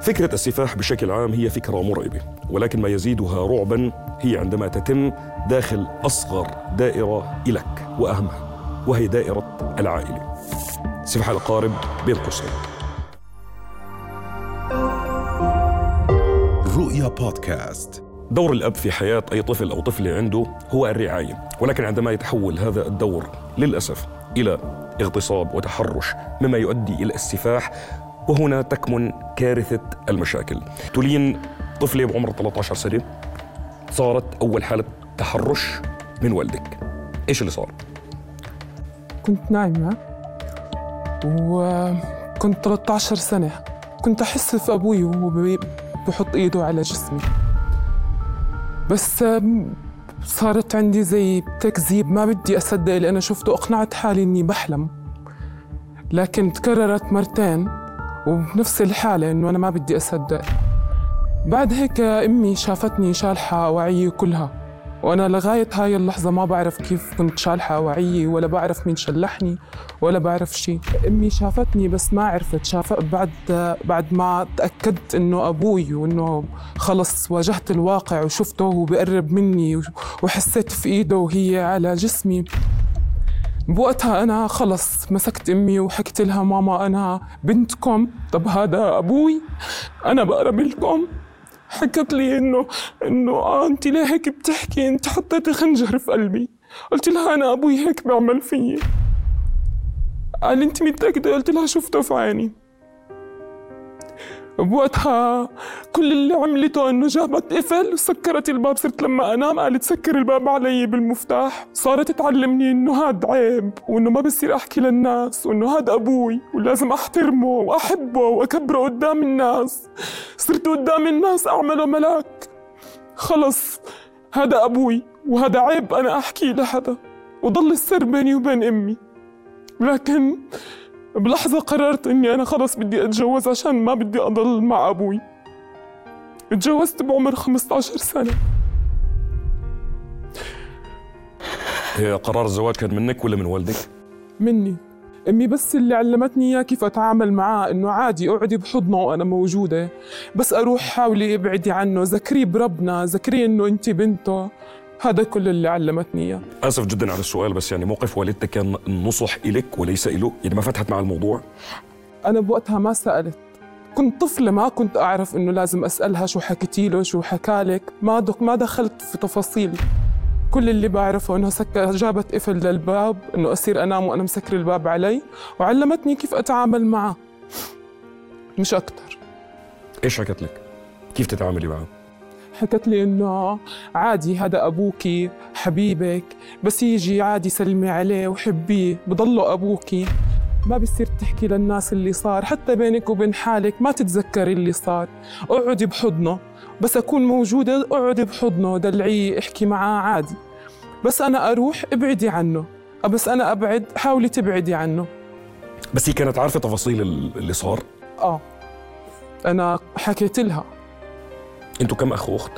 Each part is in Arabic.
فكرة السفاح بشكل عام هي فكرة مرعبة ولكن ما يزيدها رعبا هي عندما تتم داخل أصغر دائرة إلك وأهمها وهي دائرة العائلة. سفاح الأقارب بين قوسين. رؤيا بودكاست. دور الأب في حياة أي طفل أو طفلة عنده هو الرعاية ولكن عندما يتحول هذا الدور للأسف إلى اغتصاب وتحرش مما يؤدي إلى السفاح وهنا تكمن كارثة المشاكل. تلين طفلة بعمر 13 سنة صارت أول حالة تحرش من والدك. إيش اللي صار؟ كنت نايمة وكنت 13 سنة. كنت أحس في أبوي وهو بحط إيده على جسمي. بس صارت عندي زي تكذيب ما بدي أصدق اللي أنا شفته أقنعت حالي إني بحلم. لكن تكررت مرتين. وبنفس الحالة إنه أنا ما بدي أصدق. بعد هيك أمي شافتني شالحة وعيي كلها وأنا لغاية هاي اللحظة ما بعرف كيف كنت شالحة وعيي ولا بعرف مين شلحني ولا بعرف شيء أمي شافتني بس ما عرفت شاف بعد بعد ما تأكدت إنه أبوي وإنه خلص واجهت الواقع وشفته وهو بقرب مني وحسيت في إيده وهي على جسمي. بوقتها أنا خلص مسكت أمي وحكيت لها ماما أنا بنتكم. طب هذا أبوي؟ أنا بقرب لكم. حكت لي انه إنه آه انت ليه هيك بتحكي؟ انت حطيتي خنجر في قلبي. قلت لها أنا أبوي هيك بيعمل فيي. قال انت متأكدة؟ قلت لها شفته في عيني. بوقتها كل اللي عملته أنه جابت قفل وسكرت الباب صرت لما أنام قالت سكر الباب علي بالمفتاح. صارت تعلمني إنه هاد عيب وإنه ما بصير أحكي للناس وإنه هاد أبوي ولازم أحترمه وأحبه وأكبره قدام الناس. صرت قدام الناس أعمله ملاك. خلص هذا أبوي وهذا عيب أنا أحكي لحدا. وضل السر بيني وبين أمي. لكن بلحظة قررت إني أنا خلص بدي أتجوز عشان ما بدي أضل مع أبوي. اتجوزت بعمر 15 سنة. هي قرار الزواج كان منك ولا من والدك؟ مني. أمي بس اللي علمتني إياه كيف أتعامل معاه إنه عادي أقعدي بحضنه وأنا موجودة. بس أروح حاولي أبعدي عنه ذكريه بربنا ذكريه إنه أنت بنته. هذا كل اللي علمتني إياه. آسف جدا على السؤال بس يعني موقف والدتك كان نصح إلك وليس إله؟ يعني ما فتحت مع الموضوع؟ أنا بوقتها ما سألت. كنت طفلة ما كنت أعرف إنه لازم أسألها شو حكيتي له شو حكالك ما دك ما دخلت في تفاصيل. كل اللي بعرفه إنه سكر جابت قفل للباب إنه أصير أنام وأنا مسكر الباب علي وعلمتني كيف أتعامل معه. مش أكتر. إيش حكت لك؟ كيف تتعاملي معه؟ حكت لي إنه عادي هذا أبوكي حبيبك بس يجي عادي سلمي عليه وحبيه بضله أبوكي ما بصير تحكي للناس اللي صار حتى بينك وبين حالك ما تتذكري اللي صار. اقعدي بحضنه بس أكون موجودة اقعدي بحضنه دلعيه احكي معاه عادي. بس أنا أروح ابعدي عنه بس أنا أبعد حاولي تبعدي عنه. بس هي كانت عارفة تفاصيل ال- اللي صار؟ آه. أنا حكيت لها. أنتوا كم أخ وأخت؟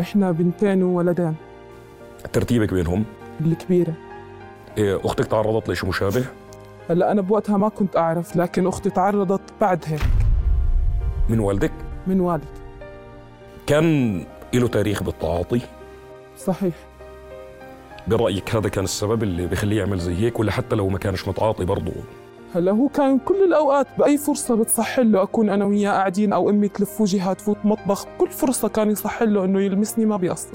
إحنا بنتين وولدين ترتيبك بينهم الكبيرة إيه، أختك تعرضت لشيء مشابه؟ هلا أنا بوقتها ما كنت أعرف لكن أختي تعرضت بعد هيك من والدك؟ من والد كان له تاريخ بالتعاطي؟ صحيح برأيك هذا كان السبب اللي بخليه يعمل زي هيك ولا حتى لو ما كانش متعاطي برضه هلا هو كان كل الأوقات بأي فرصة بتصح له أكون أنا وياه قاعدين أو أمي تلف وجهها تفوت مطبخ كل فرصة كان يصح له إنه يلمسني ما بيقصر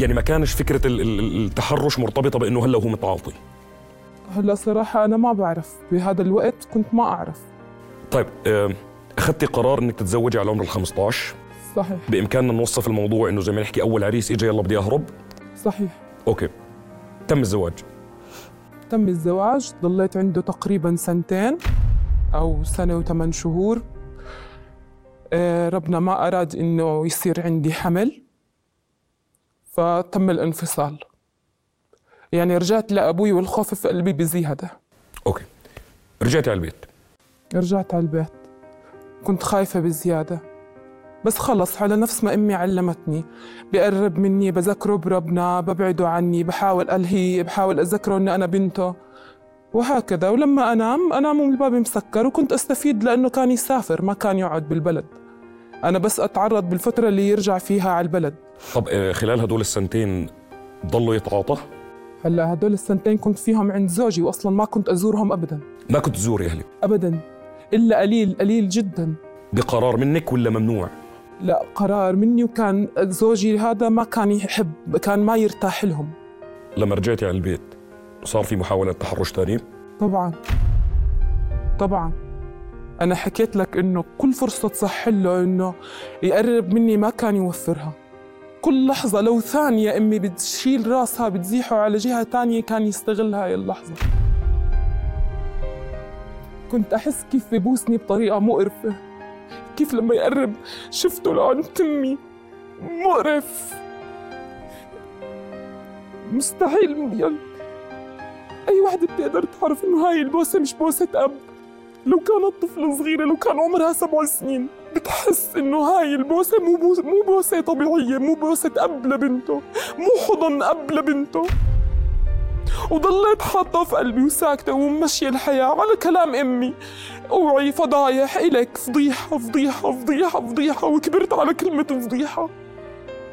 يعني ما كانش ال- التحرش مرتبطة بأنه هلا هو متعاطي؟ هلا صراحة أنا ما بعرف بهذا الوقت كنت ما أعرف. طيب آه، أخذتي قرار أنك تتزوجي على عمر ال 15 صحيح. بإمكاننا نوصف الموضوع أنه زي ما نحكي أول عريس إجا يلا بدي أهرب؟ صحيح. OK. تم الزواج؟ تم الزواج ضليت عنده تقريبا سنتين أو سنة وثمان شهور. آه، ربنا ما أراد إنه يصير عندي حمل فتم الانفصال. يعني رجعت لأبوي والخوف في قلبي بزيادة. OK. رجعتي على البيت؟ رجعت على البيت. كنت خايفة بزيادة. بس خلص على نفس ما أمي علمتني. بقرب مني بذكره بربنا ببعده عني بحاول ألهيه بحاول أذكره أني أنا بنته. وهكذا ولما أنام أنام والباب مسكر وكنت أستفيد لأنه كان يسافر ما كان يقعد بالبلد. أنا بس أتعرض بالفترة اللي يرجع فيها على البلد. طب آه، خلال هدول السنتين ضلوا يتعاطى؟ هلأ هدول السنتين كنت فيهم عند زوجي وأصلا ما كنت أزورهم أبدا. ما كنت تزوري أهلك؟ أبدا. إلا قليل قليل جدا. بقرار منك ولا ممنوع؟ لا قرار مني وكان زوجي هذا ما كان يحب كان ما يرتاح لهم. لما رجعتي على البيت صار في محاولة تحرش ثانية طبعا. طبعا. أنا حكيت لك إنه كل فرصة تصح له إنه يقرب مني ما كان يوفرها. كل لحظة لو ثانية أمي بتشيل راسها بتزيحه على جهة تانية كان يستغل هاي اللحظة كنت أحس كيف ببوسني بطريقة مقرفة. كيف لما يقرب شفته لعند تمي؟ مقرف. مستحيل يلا أي وحدة بتقدر تعرف إنه هاي البوسة مش بوسة أب؟ لو كانت طفلة صغيرة لو كان عمرها سبع سنين بتحس إنه هاي البوسة مو مو بوسة طبيعية مو بوسة أب لبنته مو حضن أب لبنته. وضليت حاطة في قلبي وساكتة وماشية الحياة على كلام أمي. أوعي فضايح إلك فضيحة فضيحة فضيحة فضيحة وكبرت على كلمة فضيحة.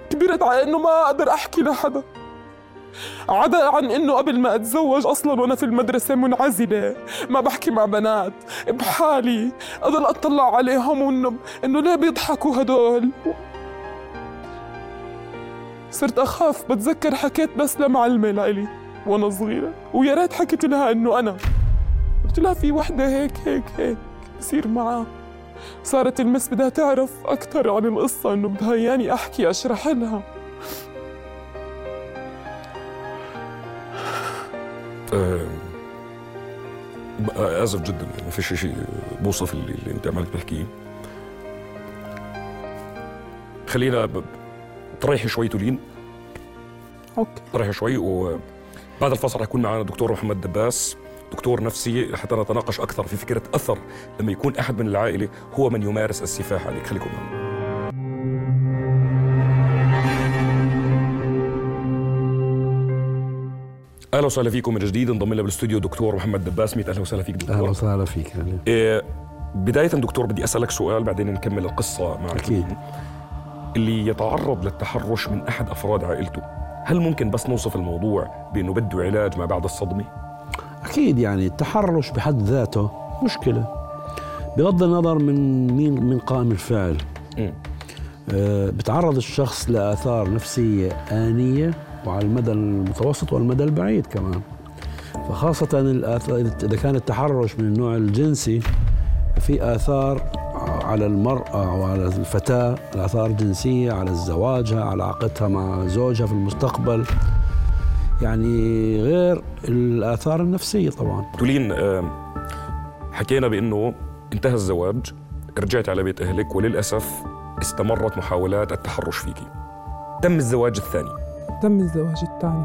كبرت على إنه ما أقدر أحكي لحدا. عدا عن إنه قبل ما أتزوج أصلا وأنا في المدرسة منعزلة. ما بحكي مع بنات. بحالي أضل أطلع عليهم وانه إنه ليه بيضحكوا هدول؟ صرت أخاف بتذكر حكيت بس لمعلمة لإلي. وأنا صغيرة ويا ريت حكيت لها إنه أنا قلت لها في وحدة هيك هيك هيك بصير معها. صارت المس بدها تعرف أكثر عن القصة إنه بدها إياني أحكي أشرح لها. اسف جدا ما فيش شيء بوصف اللي, اللي أنت عمالك تحكيه خلينا تريحي شوي تولين. okay. تريحي شوي وبعد الفصل حيكون معنا دكتور محمد دباس. دكتور نفسي حتى نتناقش أكثر في فكرة أثر لما يكون أحد من العائلة هو من يمارس السفاح عليك. خليكم معنا. أهلا وسهلا فيكم من جديد. انضم لنا بالاستوديو دكتور محمد دباس. ميت أهلا وسهلا فيك دكتور. أهلا وسهلا فيك. إيه، بداية دكتور بدي أسألك سؤال بعدين نكمل القصة معك. أكيد. اللي يتعرض للتحرش من أحد أفراد عائلته. هل ممكن بس نوصف الموضوع بأنه بده علاج ما بعد الصدمة؟ أكيد يعني التحرش بحد ذاته مشكلة بغض النظر من مين من قائم الفعل. آه، بتعرض الشخص لآثار نفسية آنية وعلى المدى المتوسط والمدى البعيد كمان فخاصة الآثار إذا كان التحرش من النوع الجنسي في آثار على المرأة وعلى الفتاة الاثار جنسية على زواجها على علاقتها مع زوجها في المستقبل. يعني غير الآثار النفسية طبعا. تولين آم، حكينا بأنه انتهى الزواج رجعت على بيت أهلك وللأسف استمرت محاولات التحرش فيك. تم الزواج الثاني. تم الزواج الثاني.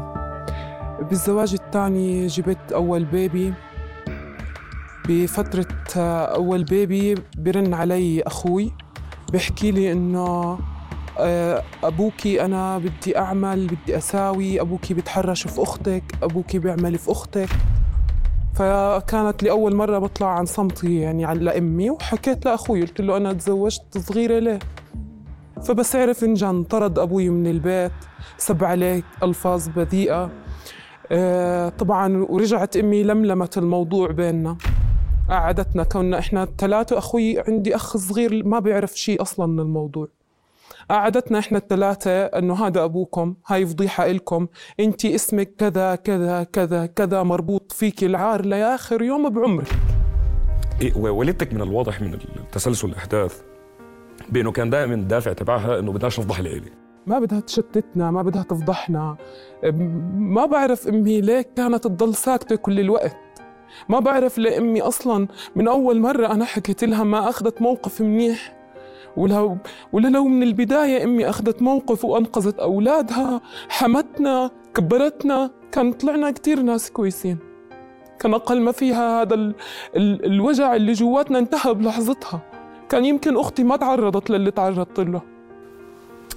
بالزواج الثاني جبت أول بيبي بفترة أول بيبي برن علي أخوي بيحكي لي إنه آه، أبوكي أنا بدي أعمل بدي أساوي أبوكي بتحرش في أختك أبوكي بيعمل في أختك. فكانت لأول مرة بطلع عن صمتي يعني عن لأمي وحكيت لأخوي قلت له أنا تزوجت صغيرة ليه؟ فبس عرف انجن طرد أبوي من البيت سب عليك ألفاظ بذيئة. آه، طبعا ورجعت أمي لملمت الموضوع بيننا. قعدتنا كنا إحنا الثلاثة أخوي عندي أخ صغير ما بيعرف شيء أصلا من الموضوع. قعدتنا إحنا الثلاثة إنه هذا أبوكم هاي فضيحة إلكم أنت اسمك كذا كذا كذا كذا مربوط فيك العار لآخر يوم بعمرك. إيه ووالدتك من الواضح من تسلسل الأحداث بأنه كان دائما الدافع تبعها أنه بدناش نفضح العيلة ما بدها تشتتنا ما بدها تفضحنا. ما بعرف أمي ليه كانت تضل ساكتة كل الوقت. ما بعرف ليه أمي أصلا من أول مرة أنا حكيت لها ما أخذت موقف منيح. ولو ولا لو من البداية أمي أخذت موقف وأنقذت أولادها حمتنا كبرتنا كان طلعنا كثير ناس كويسين. كان أقل ما فيها هذا ال ال الوجع اللي جواتنا انتهى بلحظتها. كان يمكن أختي ما تعرضت للي تعرضت له.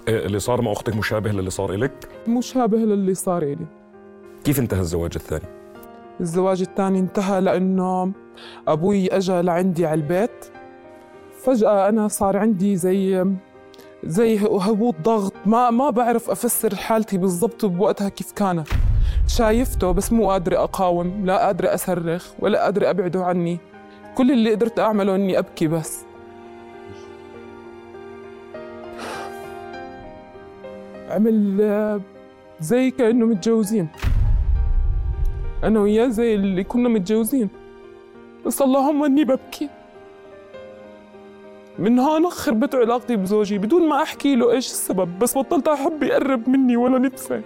إيه اللي صار مع أختك مشابه للي صار إلك؟ مشابه للي صار إلي. كيف انتهى الزواج الثاني؟ الزواج الثاني انتهى لأنه أبوي أجا لعندي على البيت. فجأة أنا صار عندي زي زي هبوط ضغط. ما ما بعرف أفسر حالتي بالضبط بوقتها كيف كانت. شايفته بس مو قادرة أقاوم لا قادرة أصرخ ولا قادرة أبعده عني. كل اللي قدرت أعمله إني أبكي بس. عمل زي كأنه متجوزين. أنا وياه زي اللي كنا متجوزين. بس اللهم إني ببكي. من هون خربت علاقتي بزوجي بدون ما أحكي له إيش السبب بس بطلت أحب يقرب مني ولا نفسي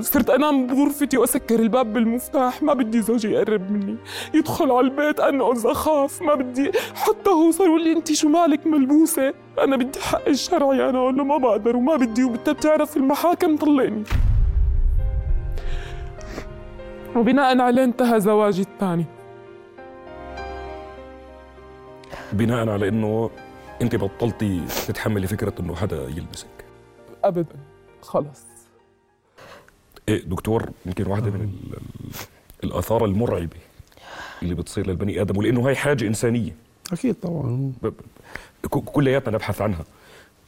صرت أنام بغرفتي وأسكر الباب بالمفتاح ما بدي زوجي يقرب مني. يدخل على البيت انقز أخاف ما بدي. حتى هو صار يقول لي انت شو مالك ملبوسة؟ أنا بدي حق الشرعي أنا أقول له ما بقدر وما بدي وبدها بتعرف المحاكم طلقني. وبناء عليه انتهى زواجي الثاني. بناء على انه انت بطلتي تتحملي فكرة انه حدا يلمسك ابدا. خلص إيه دكتور يمكن واحدة من ال- ال- الآثار المرعبة اللي بتصير للبني آدم ولأنه هاي حاجة إنسانية. أكيد طبعا. كلياتنا نبحث عنها.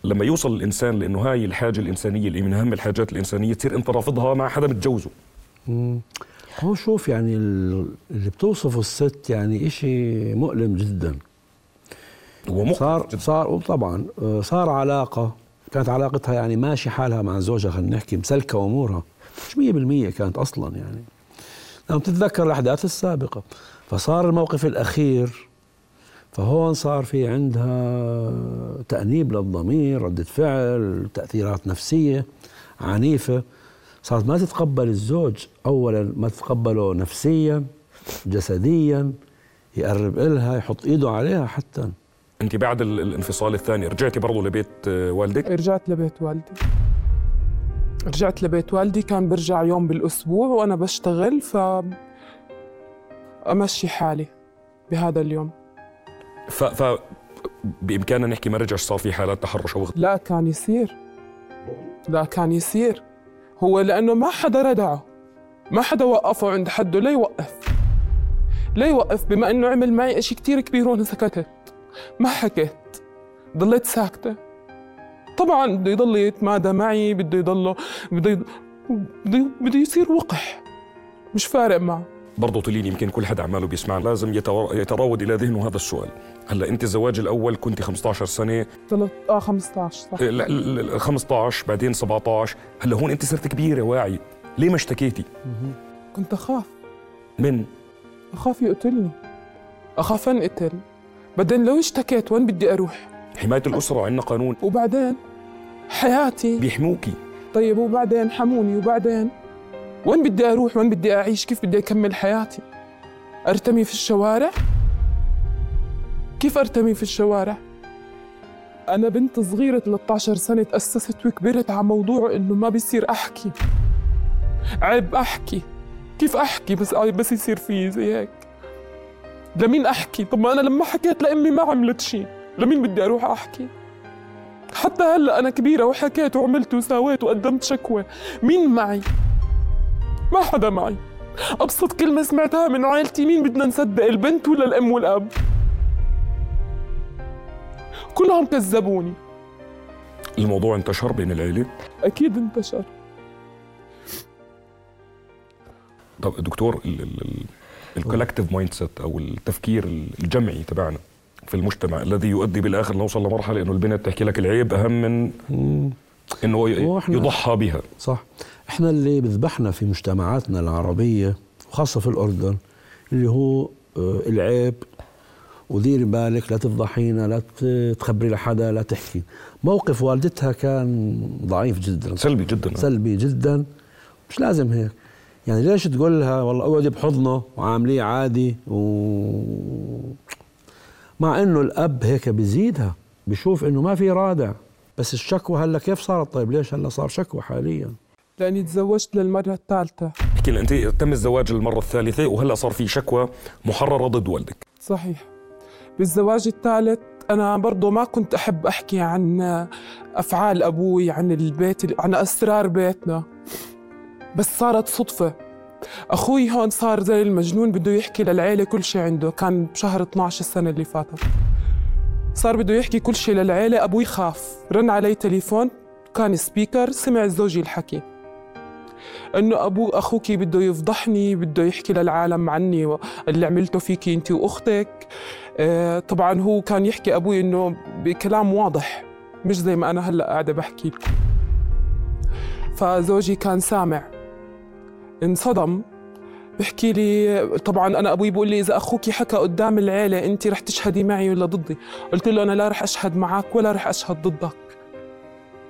لما يوصل الإنسان لأنه هاي الحاجة الإنسانية اللي من أهم الحاجات الإنسانية تصير أنت رافضها مع حدا متجوزه. مم. هو شوف يعني ال- اللي بتوصفه الست يعني إشي مؤلم جدا. هو صار جداً. صار طبعا آه، صار علاقة كانت علاقتها يعني ماشي حالها مع زوجها خلينا نحكي مسلكة أمورها. مش مية بالمية كانت أصلا يعني. لما تتذكر الأحداث السابقة فصار الموقف الأخير فهون صار في عندها تأنيب للضمير ردة فعل تأثيرات نفسية عنيفة. صارت ما تتقبل الزوج أولا ما تتقبله نفسيا جسديا يقرب إلها يحط إيده عليها حتى. أنت بعد ال- الانفصال الثاني رجعتي برضه لبيت آه، والدك؟ رجعت لبيت والدي. رجعت لبيت والدي كان برجع يوم بالأسبوع وأنا بشتغل ف أمشي حالي بهذا اليوم. ف, ف بإمكاننا نحكي ما رجعش صار في حالات تحرش أو لا كان يصير. لا كان يصير. هو لأنه ما حدا ردعه. ما حدا وقفه عند حده لا يوقف. لا يوقف بما أنه عمل معي إشي كتير كبير وأنا سكتت. ما حكيت. ضليت ساكتة. طبعا بده يضل يتمادى معي بده يضله بده بده يصير وقح. مش فارق معه. برضه طليل يمكن كل حدا عماله بيسمعنا. لازم يتراود إلى ذهنه هذا السؤال. هلا أنت الزواج الأول كنت 15 سنة. ثلاث آه 15 صح. ال- ال- 15 بعدين 17 هلا هون أنت صرت كبيرة واعيه ليه ما اشتكيتي؟ كنت أخاف. من؟ أخاف يقتلني. أخاف أنقتل بعدين لو اشتكيت وين بدي أروح؟ حماية الأسرة عندنا قانون. وبعدين؟ حياتي. بيحموكي. طيب وبعدين؟ حموني وبعدين؟ وين بدي أروح؟ وين بدي أعيش؟ كيف بدي أكمل حياتي؟ أرتمي في الشوارع؟ كيف أرتمي في الشوارع؟ أنا بنت صغيرة 13 سنة تأسست وكبرت على موضوع إنه ما بيصير أحكي. عيب أحكي. كيف أحكي بس بس يصير في زي هيك. لمين أحكي؟ طب ما أنا لما حكيت لأمي ما عملت شيء. لمين بدي أروح أحكي؟ حتى هلأ أنا كبيرة وحكيت وعملت وساويت وقدمت شكوى. مين معي؟ ما حدا معي. أبسط كلمة سمعتها من عائلتي. مين بدنا نصدق؟ البنت ولا الأم والأب؟ كلهم كذبوني. الموضوع انتشر بين العيلة؟ أكيد انتشر. طب دكتور ال collective mindset أو التفكير الجمعي تبعنا في المجتمع الذي يؤدي بالآخر نوصل لمرحلة إنه البنت تحكي لك العيب أهم من إنه هو يضحى بها. صح. إحنا اللي بذبحنا في مجتمعاتنا العربية وخاصة في الأردن اللي هو آه، العيب. وديري بالك لا تفضحينا لا تخبري لحدا لا تحكي. موقف والدتها كان ضعيف جدا. سلبي جدا. سلبي جدا. مش لازم هيك. يعني ليش تقول لها والله اقعدي بحضنه وعامليه عادي و مع إنه الأب هيك بيزيدها بشوف إنه ما في رادع. بس الشكوى هلا كيف صارت؟ طيب ليش هلا صار شكوى حاليا؟ لأني تزوجت للمرة الثالثة. احكي لنا أنت تم الزواج للمرة الثالثة وهلا صار في شكوى محررة ضد والدك. صحيح. بالزواج الثالث أنا برضو ما كنت أحب أحكي عن أفعال أبوي عن البيت عن أسرار بيتنا. بس صارت صدفة. أخوي هون صار زي المجنون بده يحكي للعيلة كل شيء عنده. كان بشهر 12 السنة اللي فاتت. صار بده يحكي كل شيء للعيلة. أبوي خاف. رن علي تليفون. كان سبيكر. سمع زوجي الحكي. إنه أبو أخوك بده يفضحني بده يحكي للعالم عني اللي عملته فيكي أنت وأختك. آه، طبعا هو كان يحكي أبوي إنه بكلام واضح مش زي ما أنا هلأ قاعدة بحكي. فزوجي كان سامع. انصدم. بحكي لي طبعا أنا أبوي بيقول لي إذا أخوك حكى قدام العيلة انت رح تشهدي معي ولا ضدي؟ قلت له أنا لا رح أشهد معك ولا رح أشهد ضدك.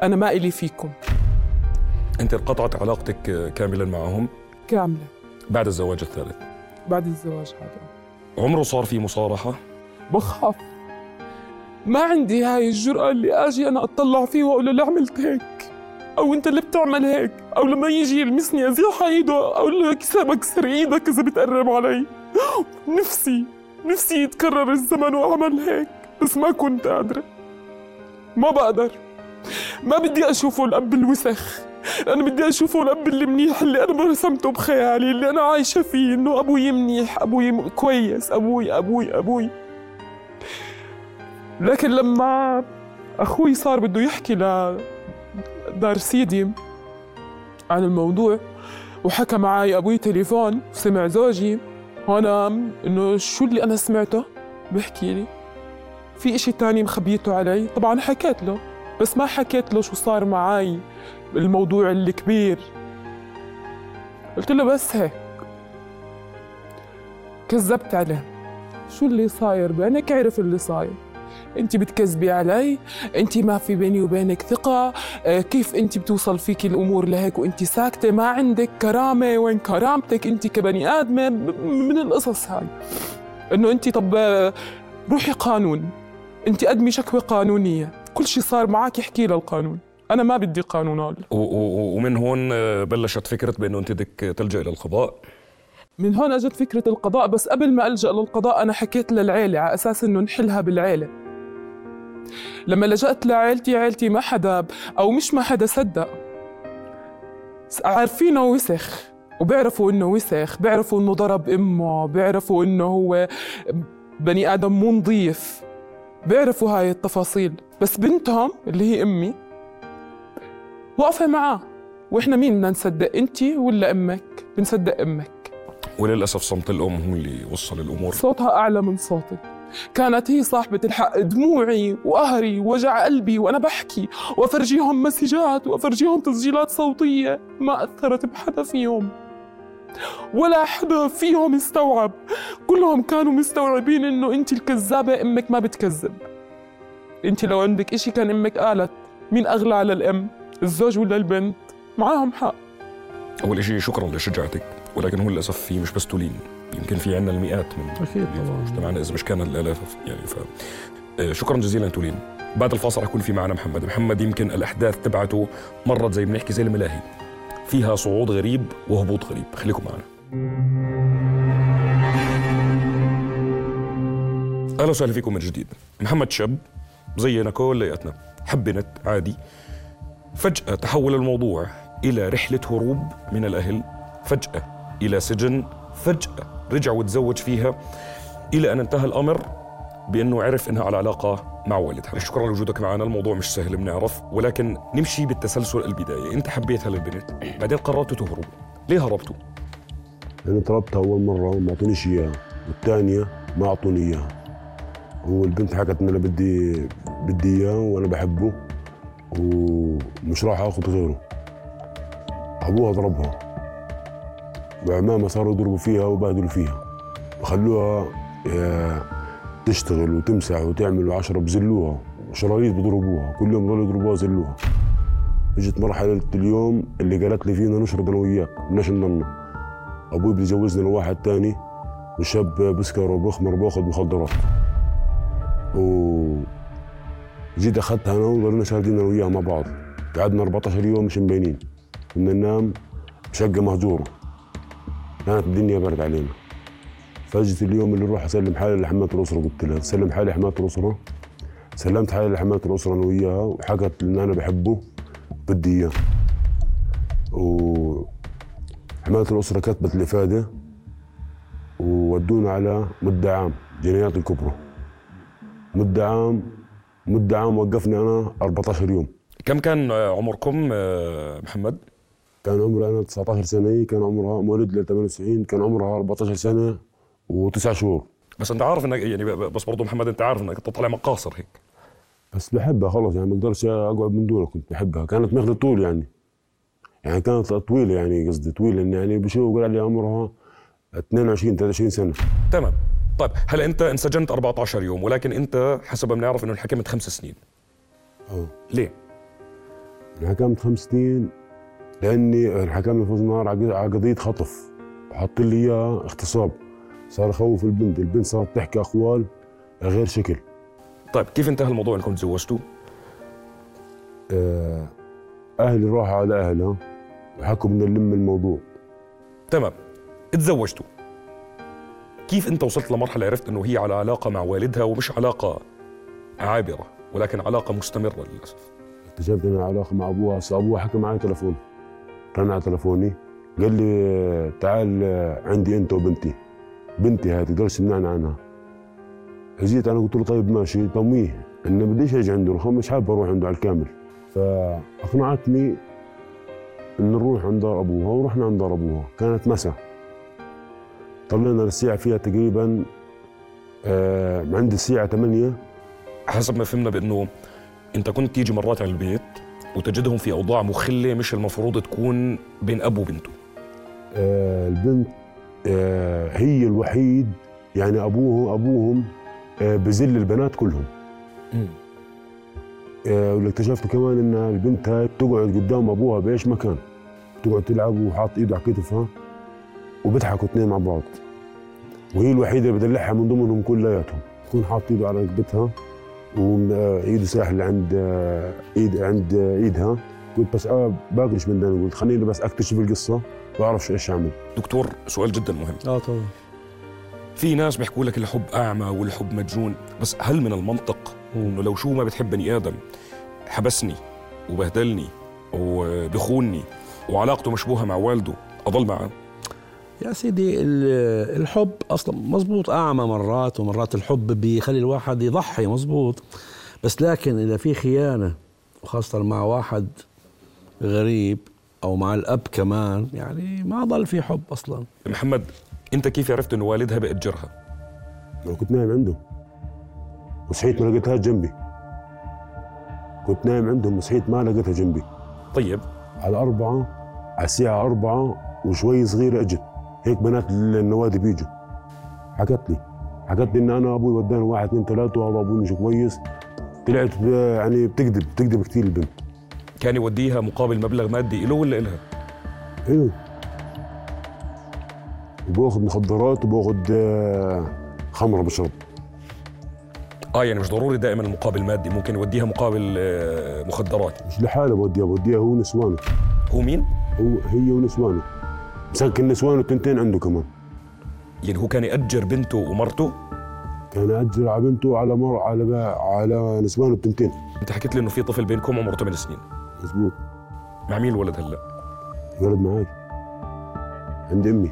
أنا ما إلي فيكم. أنت انقطعت علاقتك كاملا معهم؟ كامله بعد الزواج الثالث. بعد الزواج هذا. عمره صار في مصارحة؟ بخاف. ما عندي هاي الجرأة اللي آجي أنا أطلع فيه وأقول له ليه عملت هيك؟ أو أنت اللي بتعمل هيك أو لما يجي يلمسني ازيح ايده أقول له كسر بكسر إيدك إذا بتقرب علي. نفسي نفسي يتكرر الزمن وأعمل هيك بس ما كنت قادرة. ما بقدر. ما بدي أشوفه الأب الوسخ. أنا بدي أشوفه الأب اللي منيح اللي أنا رسمته بخيالي اللي أنا عايشة فيه إنه أبوي منيح أبوي كويس أبوي أبوي أبوي. لكن لما أخوي صار بده يحكي ل دار سيدي عن الموضوع وحكى معي أبوي تليفون سمع زوجي. هون إنه شو اللي أنا سمعته؟ بحكي لي. في إشي تاني مخبيته علي؟ طبعا حكيت له بس ما حكيت له شو صار معي الموضوع الكبير. قلت له بس هيك. كذبت عليه. شو اللي صاير؟ بينك عرف اللي صاير. انت بتكذبي علي؟ انت ما في بيني وبينك ثقة. آه، كيف انت بتوصل فيك الأمور لهيك وانت ساكتة؟ ما عندك كرامة. وين كرامتك انت كبني ادمه من القصص هاي. إنه انت طب آه، روحي قانون. انت قدمي شكوى قانونية. كل شيء صار معك احكي للقانون أنا ما بدي قانون ومن هون آه، بلشت فكرة بإنه انت بدك تلجا إلى القضاء من هون اجت فكرة القضاء. بس قبل ما ألجأ للقضاء أنا حكيت للعيلة على أساس إنه نحلها بالعيلة. لما لجأت لعائلتي عائلتي ما حدا أو مش ما حدا صدق. عارفينه وسخ وبيعرفوا إنه وسخ بيعرفوا إنه ضرب أمه بيعرفوا إنه هو بني آدم مو نظيف. بيعرفوا هاي التفاصيل. بس بنتهم اللي هي أمي واقفة معاه. وإحنا مين بدنا نصدق أنت ولا أمك؟ بنصدق أمك. وللأسف صمت الأم هو اللي وصل الأمور. صوتها أعلى من صوتي كانت هي صاحبة الحق دموعي وقهري ووجع قلبي وأنا بحكي. وأفرجيهم مسجات وأفرجيهم تسجيلات صوتية ما أثرت بحدا فيهم. ولا حدا فيهم استوعب. كلهم كانوا مستوعبين إنه أنت الكذابة أمك ما بتكذب. أنت لو عندك إشي كان أمك قالت مين أغلى على الأم الزوج ولا البنت؟ معاهم حق. أول شيء شكرا لشجاعتك ولكن هو للأسف في مش بس تولين. يمكن في عندنا المئات من أكيد طبعا. مجتمعنا إذا مش كان الآلاف يعني ف آه، شكرا جزيلا تولين. بعد الفاصل حيكون في معنا محمد. محمد يمكن الأحداث تبعته مرت زي ما بنحكي زي الملاهي. فيها صعود غريب وهبوط غريب. خليكم معنا. أهلا وسهلا فيكم من جديد. محمد شاب زينا كلياتنا حب بنت عادي. فجأة تحول الموضوع إلى رحلة هروب من الأهل. فجأة إلى سجن. فجأة رجع وتزوج فيها إلى أن انتهى الأمر بأنه عرف أنها على علاقة مع والدها. شكرا لوجودك معنا. الموضوع مش سهل بنعرف ولكن نمشي بالتسلسل البداية. أنت حبيت هالبنت بعدين قررتوا تهربوا. ليه هربتوا؟ أنا طلبتها أول مرة وما أعطونيش إياها والثانية ما أعطوني إياها. والبنت حكت إن أنا بدي بدي إياه وأنا بحبه ومش راح آخذ غيره. أبوها ضربها. وعمامة صاروا يضربوا فيها وبهدلوا فيها. وخلوها آه، تشتغل وتمسح وتعمل عشرة بزلوها. شرايط بضربوها كل يوم ضلوا يضربوها زلوها. اجت مرحلة اليوم اللي قالت لي فينا نشرب أنا وياك بدناش نضلنا؟ أبوي بده يجوزني لواحد تاني وشاب بسكر وبخمر بأخذ مخدرات. و جيت أخذتها أنا وضلنا شاردين أنا وياها مع بعض. قعدنا 14 يوم مش مبينين. كنا ننام بشقة مهجورة. كانت الدنيا برد علينا. فجت اليوم اللي أروح أسلم حالي لحمايه الأسرة قلت لها سلم حالي لحمايه الأسرة. سلمت حالي لحمايه الأسرة أنا وياها وحكت إن أنا بحبه بدي إياه. و حمايه الأسرة كتبت الافاده وودونا على مدة عام جنايات الكبرى. مدة عام مدة عام وقفني أنا 14 يوم. كم كان عمركم آه، محمد؟ كان عمري أنا 19 سنة كان عمرها مولد ل 98 كان عمرها 14 سنة وتسع شهور. بس أنت عارف إنك يعني بس برضه محمد أنت عارف إنك تطلع مقاصر هيك. بس بحبها خلص يعني ما أقدرش أقعد من دونها كنت بحبها. كانت ماخذة طول يعني. يعني كانت طويلة يعني قصدي طويلة إن يعني بشوف قال لي عمرها 22 23 سنة. تمام. طيب هلا أنت انسجنت 14 يوم ولكن أنت حسب ما بنعرف إنه انحكمت خمس سنين؟ آه. ليه؟ انحكمت خمس سنين. لأني انحكمني فوز نار على قضيه خطف. حط لي اياها اغتصاب. صار يخوف البنت. البنت صارت تحكي أقوال غير شكل. طيب كيف انتهى الموضوع إنكم تزوجتوا؟ آه، أهلي راحوا على أهلها وحكوا بدنا نلم الموضوع. تمام. تزوجتوا. كيف أنت وصلت لمرحلة عرفت إنه هي على علاقة مع والدها ومش علاقة عابرة ولكن علاقة مستمرة للأسف؟ اكتشفت إنها علاقة مع أبوها هسه أبوها حكى معي تلفون. رن على تلفوني قال لي تعال عندي أنت وبنتي. بنتي هاي تقدرش تمنعني عنها. جيت أنا قلت له طيب ماشي طميه. انه بديش أجي عنده الخم مش حابب أروح عنده على الكامل. فأقنعتني إن نروح عند دار أبوها ورحنا عند دار أبوها. كانت مساء طلعنا الساعة فيها تقريبا آه عند الساعة 8 حسب ما فهمنا بأنه أنت كنت تيجي مرات على البيت وتجدهم في أوضاع مخلة مش المفروض تكون بين أب وبنته. آه، البنت آه، هي الوحيد يعني أبوه أبوهم آه، بذل البنات كلهم. آه، واللي اكتشفت كمان إن البنت هاي بتقعد قدام أبوها بإيش مكان؟ تقعد تلعب وحاط ايده على كتفها وبيضحكوا اثنين مع بعض. وهي الوحيدة اللي بدلعها من ضمنهم كلياتهم. يكون حاط إيده على ركبتها وايده ساحل عند آه، ايد عند آه، ايدها قلت بس أنا باقرش من داني قلت خليني بس أكتشف القصة وأعرف إيش أعمل. دكتور سؤال جدا مهم. آه طبعا. في ناس بيحكوا لك الحب أعمى والحب مجنون بس هل من المنطق إنه لو شو ما بتحب بني آدم حبسني وبهدلني وبخونني وعلاقته مشبوهة مع والده أضل معه؟ يا سيدي ال- الحب أصلا مزبوط أعمى مرات ومرات الحب بيخلي الواحد يضحي مزبوط بس لكن إذا في خيانة وخاصة مع واحد غريب أو مع الأب كمان يعني ما ضل في حب أصلا. محمد أنت كيف عرفت إنه والدها بأجرها أنا كنت نايم عندهم وصحيت ما لقيتهاش جنبي. كنت نايم عندهم وصحيت ما لقيتها جنبي. طيب. على أربعة على الساعة أربعة وشوي صغيرة أجت. هيك بنات النوادي بيجوا. حكت لي. حكت لي إن أنا أبوي وداني واحد اثنين ثلاثة وهذا أبوي مش كويس. طلعت ب- يعني بتكذب بتكذب كثير البنت. كان يوديها مقابل مبلغ مادي له ولا إلها؟ أيوه وباخذ مخدرات وباخذ آه، خمرة بشرب. آه يعني مش ضروري دائما المقابل مادي ممكن يوديها مقابل آه، مخدرات. مش لحاله بوديها بوديها هو نسوانه هو مين؟ هو هي ونسوانه. مسكن نسوانه التنتين عنده كمان يعني هو كان يأجر بنته ومرته؟ كان أجر على بنته على مر على على نسوانه التنتين. انت حكيت لي انه في طفل بينكم عمره 8 سنين. مزبوط مع مين الولد هلا؟ ولد معي عند أمي.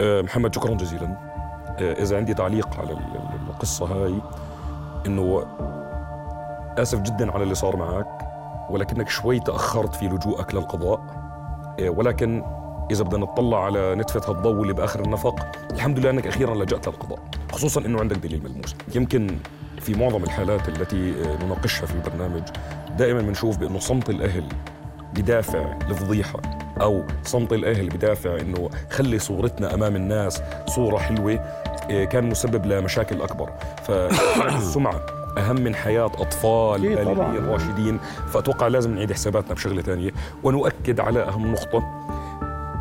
آه، محمد شكرا جزيلا. آه، إذا عندي تعليق على ال- ال- القصة هاي إنه آسف جدا على اللي صار معك ولكنك شوي تأخرت في لجوءك للقضاء. آه، ولكن إذا بدنا نطلع على نتفة هالضوء اللي بآخر النفق الحمد لله إنك أخيرا لجأت للقضاء خصوصا إنه عندك دليل ملموس. يمكن في معظم الحالات التي آه، نناقشها في البرنامج دائما بنشوف بأنه صمت الأهل بدافع الفضيحه أو صمت الأهل بدافع إنه خلي صورتنا أمام الناس صورة حلوة إيه، كان مسبب لمشاكل أكبر. فالسمعه أهم من حياة أطفال أكيد طبعاً. بالغين راشدين فأتوقع لازم نعيد حساباتنا بشغلة ثانية ونؤكد على أهم نقطة.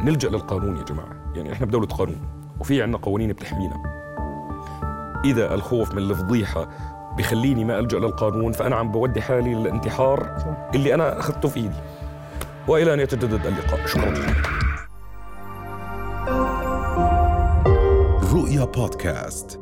نلجأ للقانون يا جماعة. يعني إحنا بدولة قانون وفي عندنا قوانين بتحمينا. إذا الخوف من الفضيحة بخليني ما ألجأ للقانون فأنا عم بودي حالي للانتحار اللي أنا أخذته في إيدي. وإلى أن يتجدد اللقاء. شكرا. رؤيا بودكاست.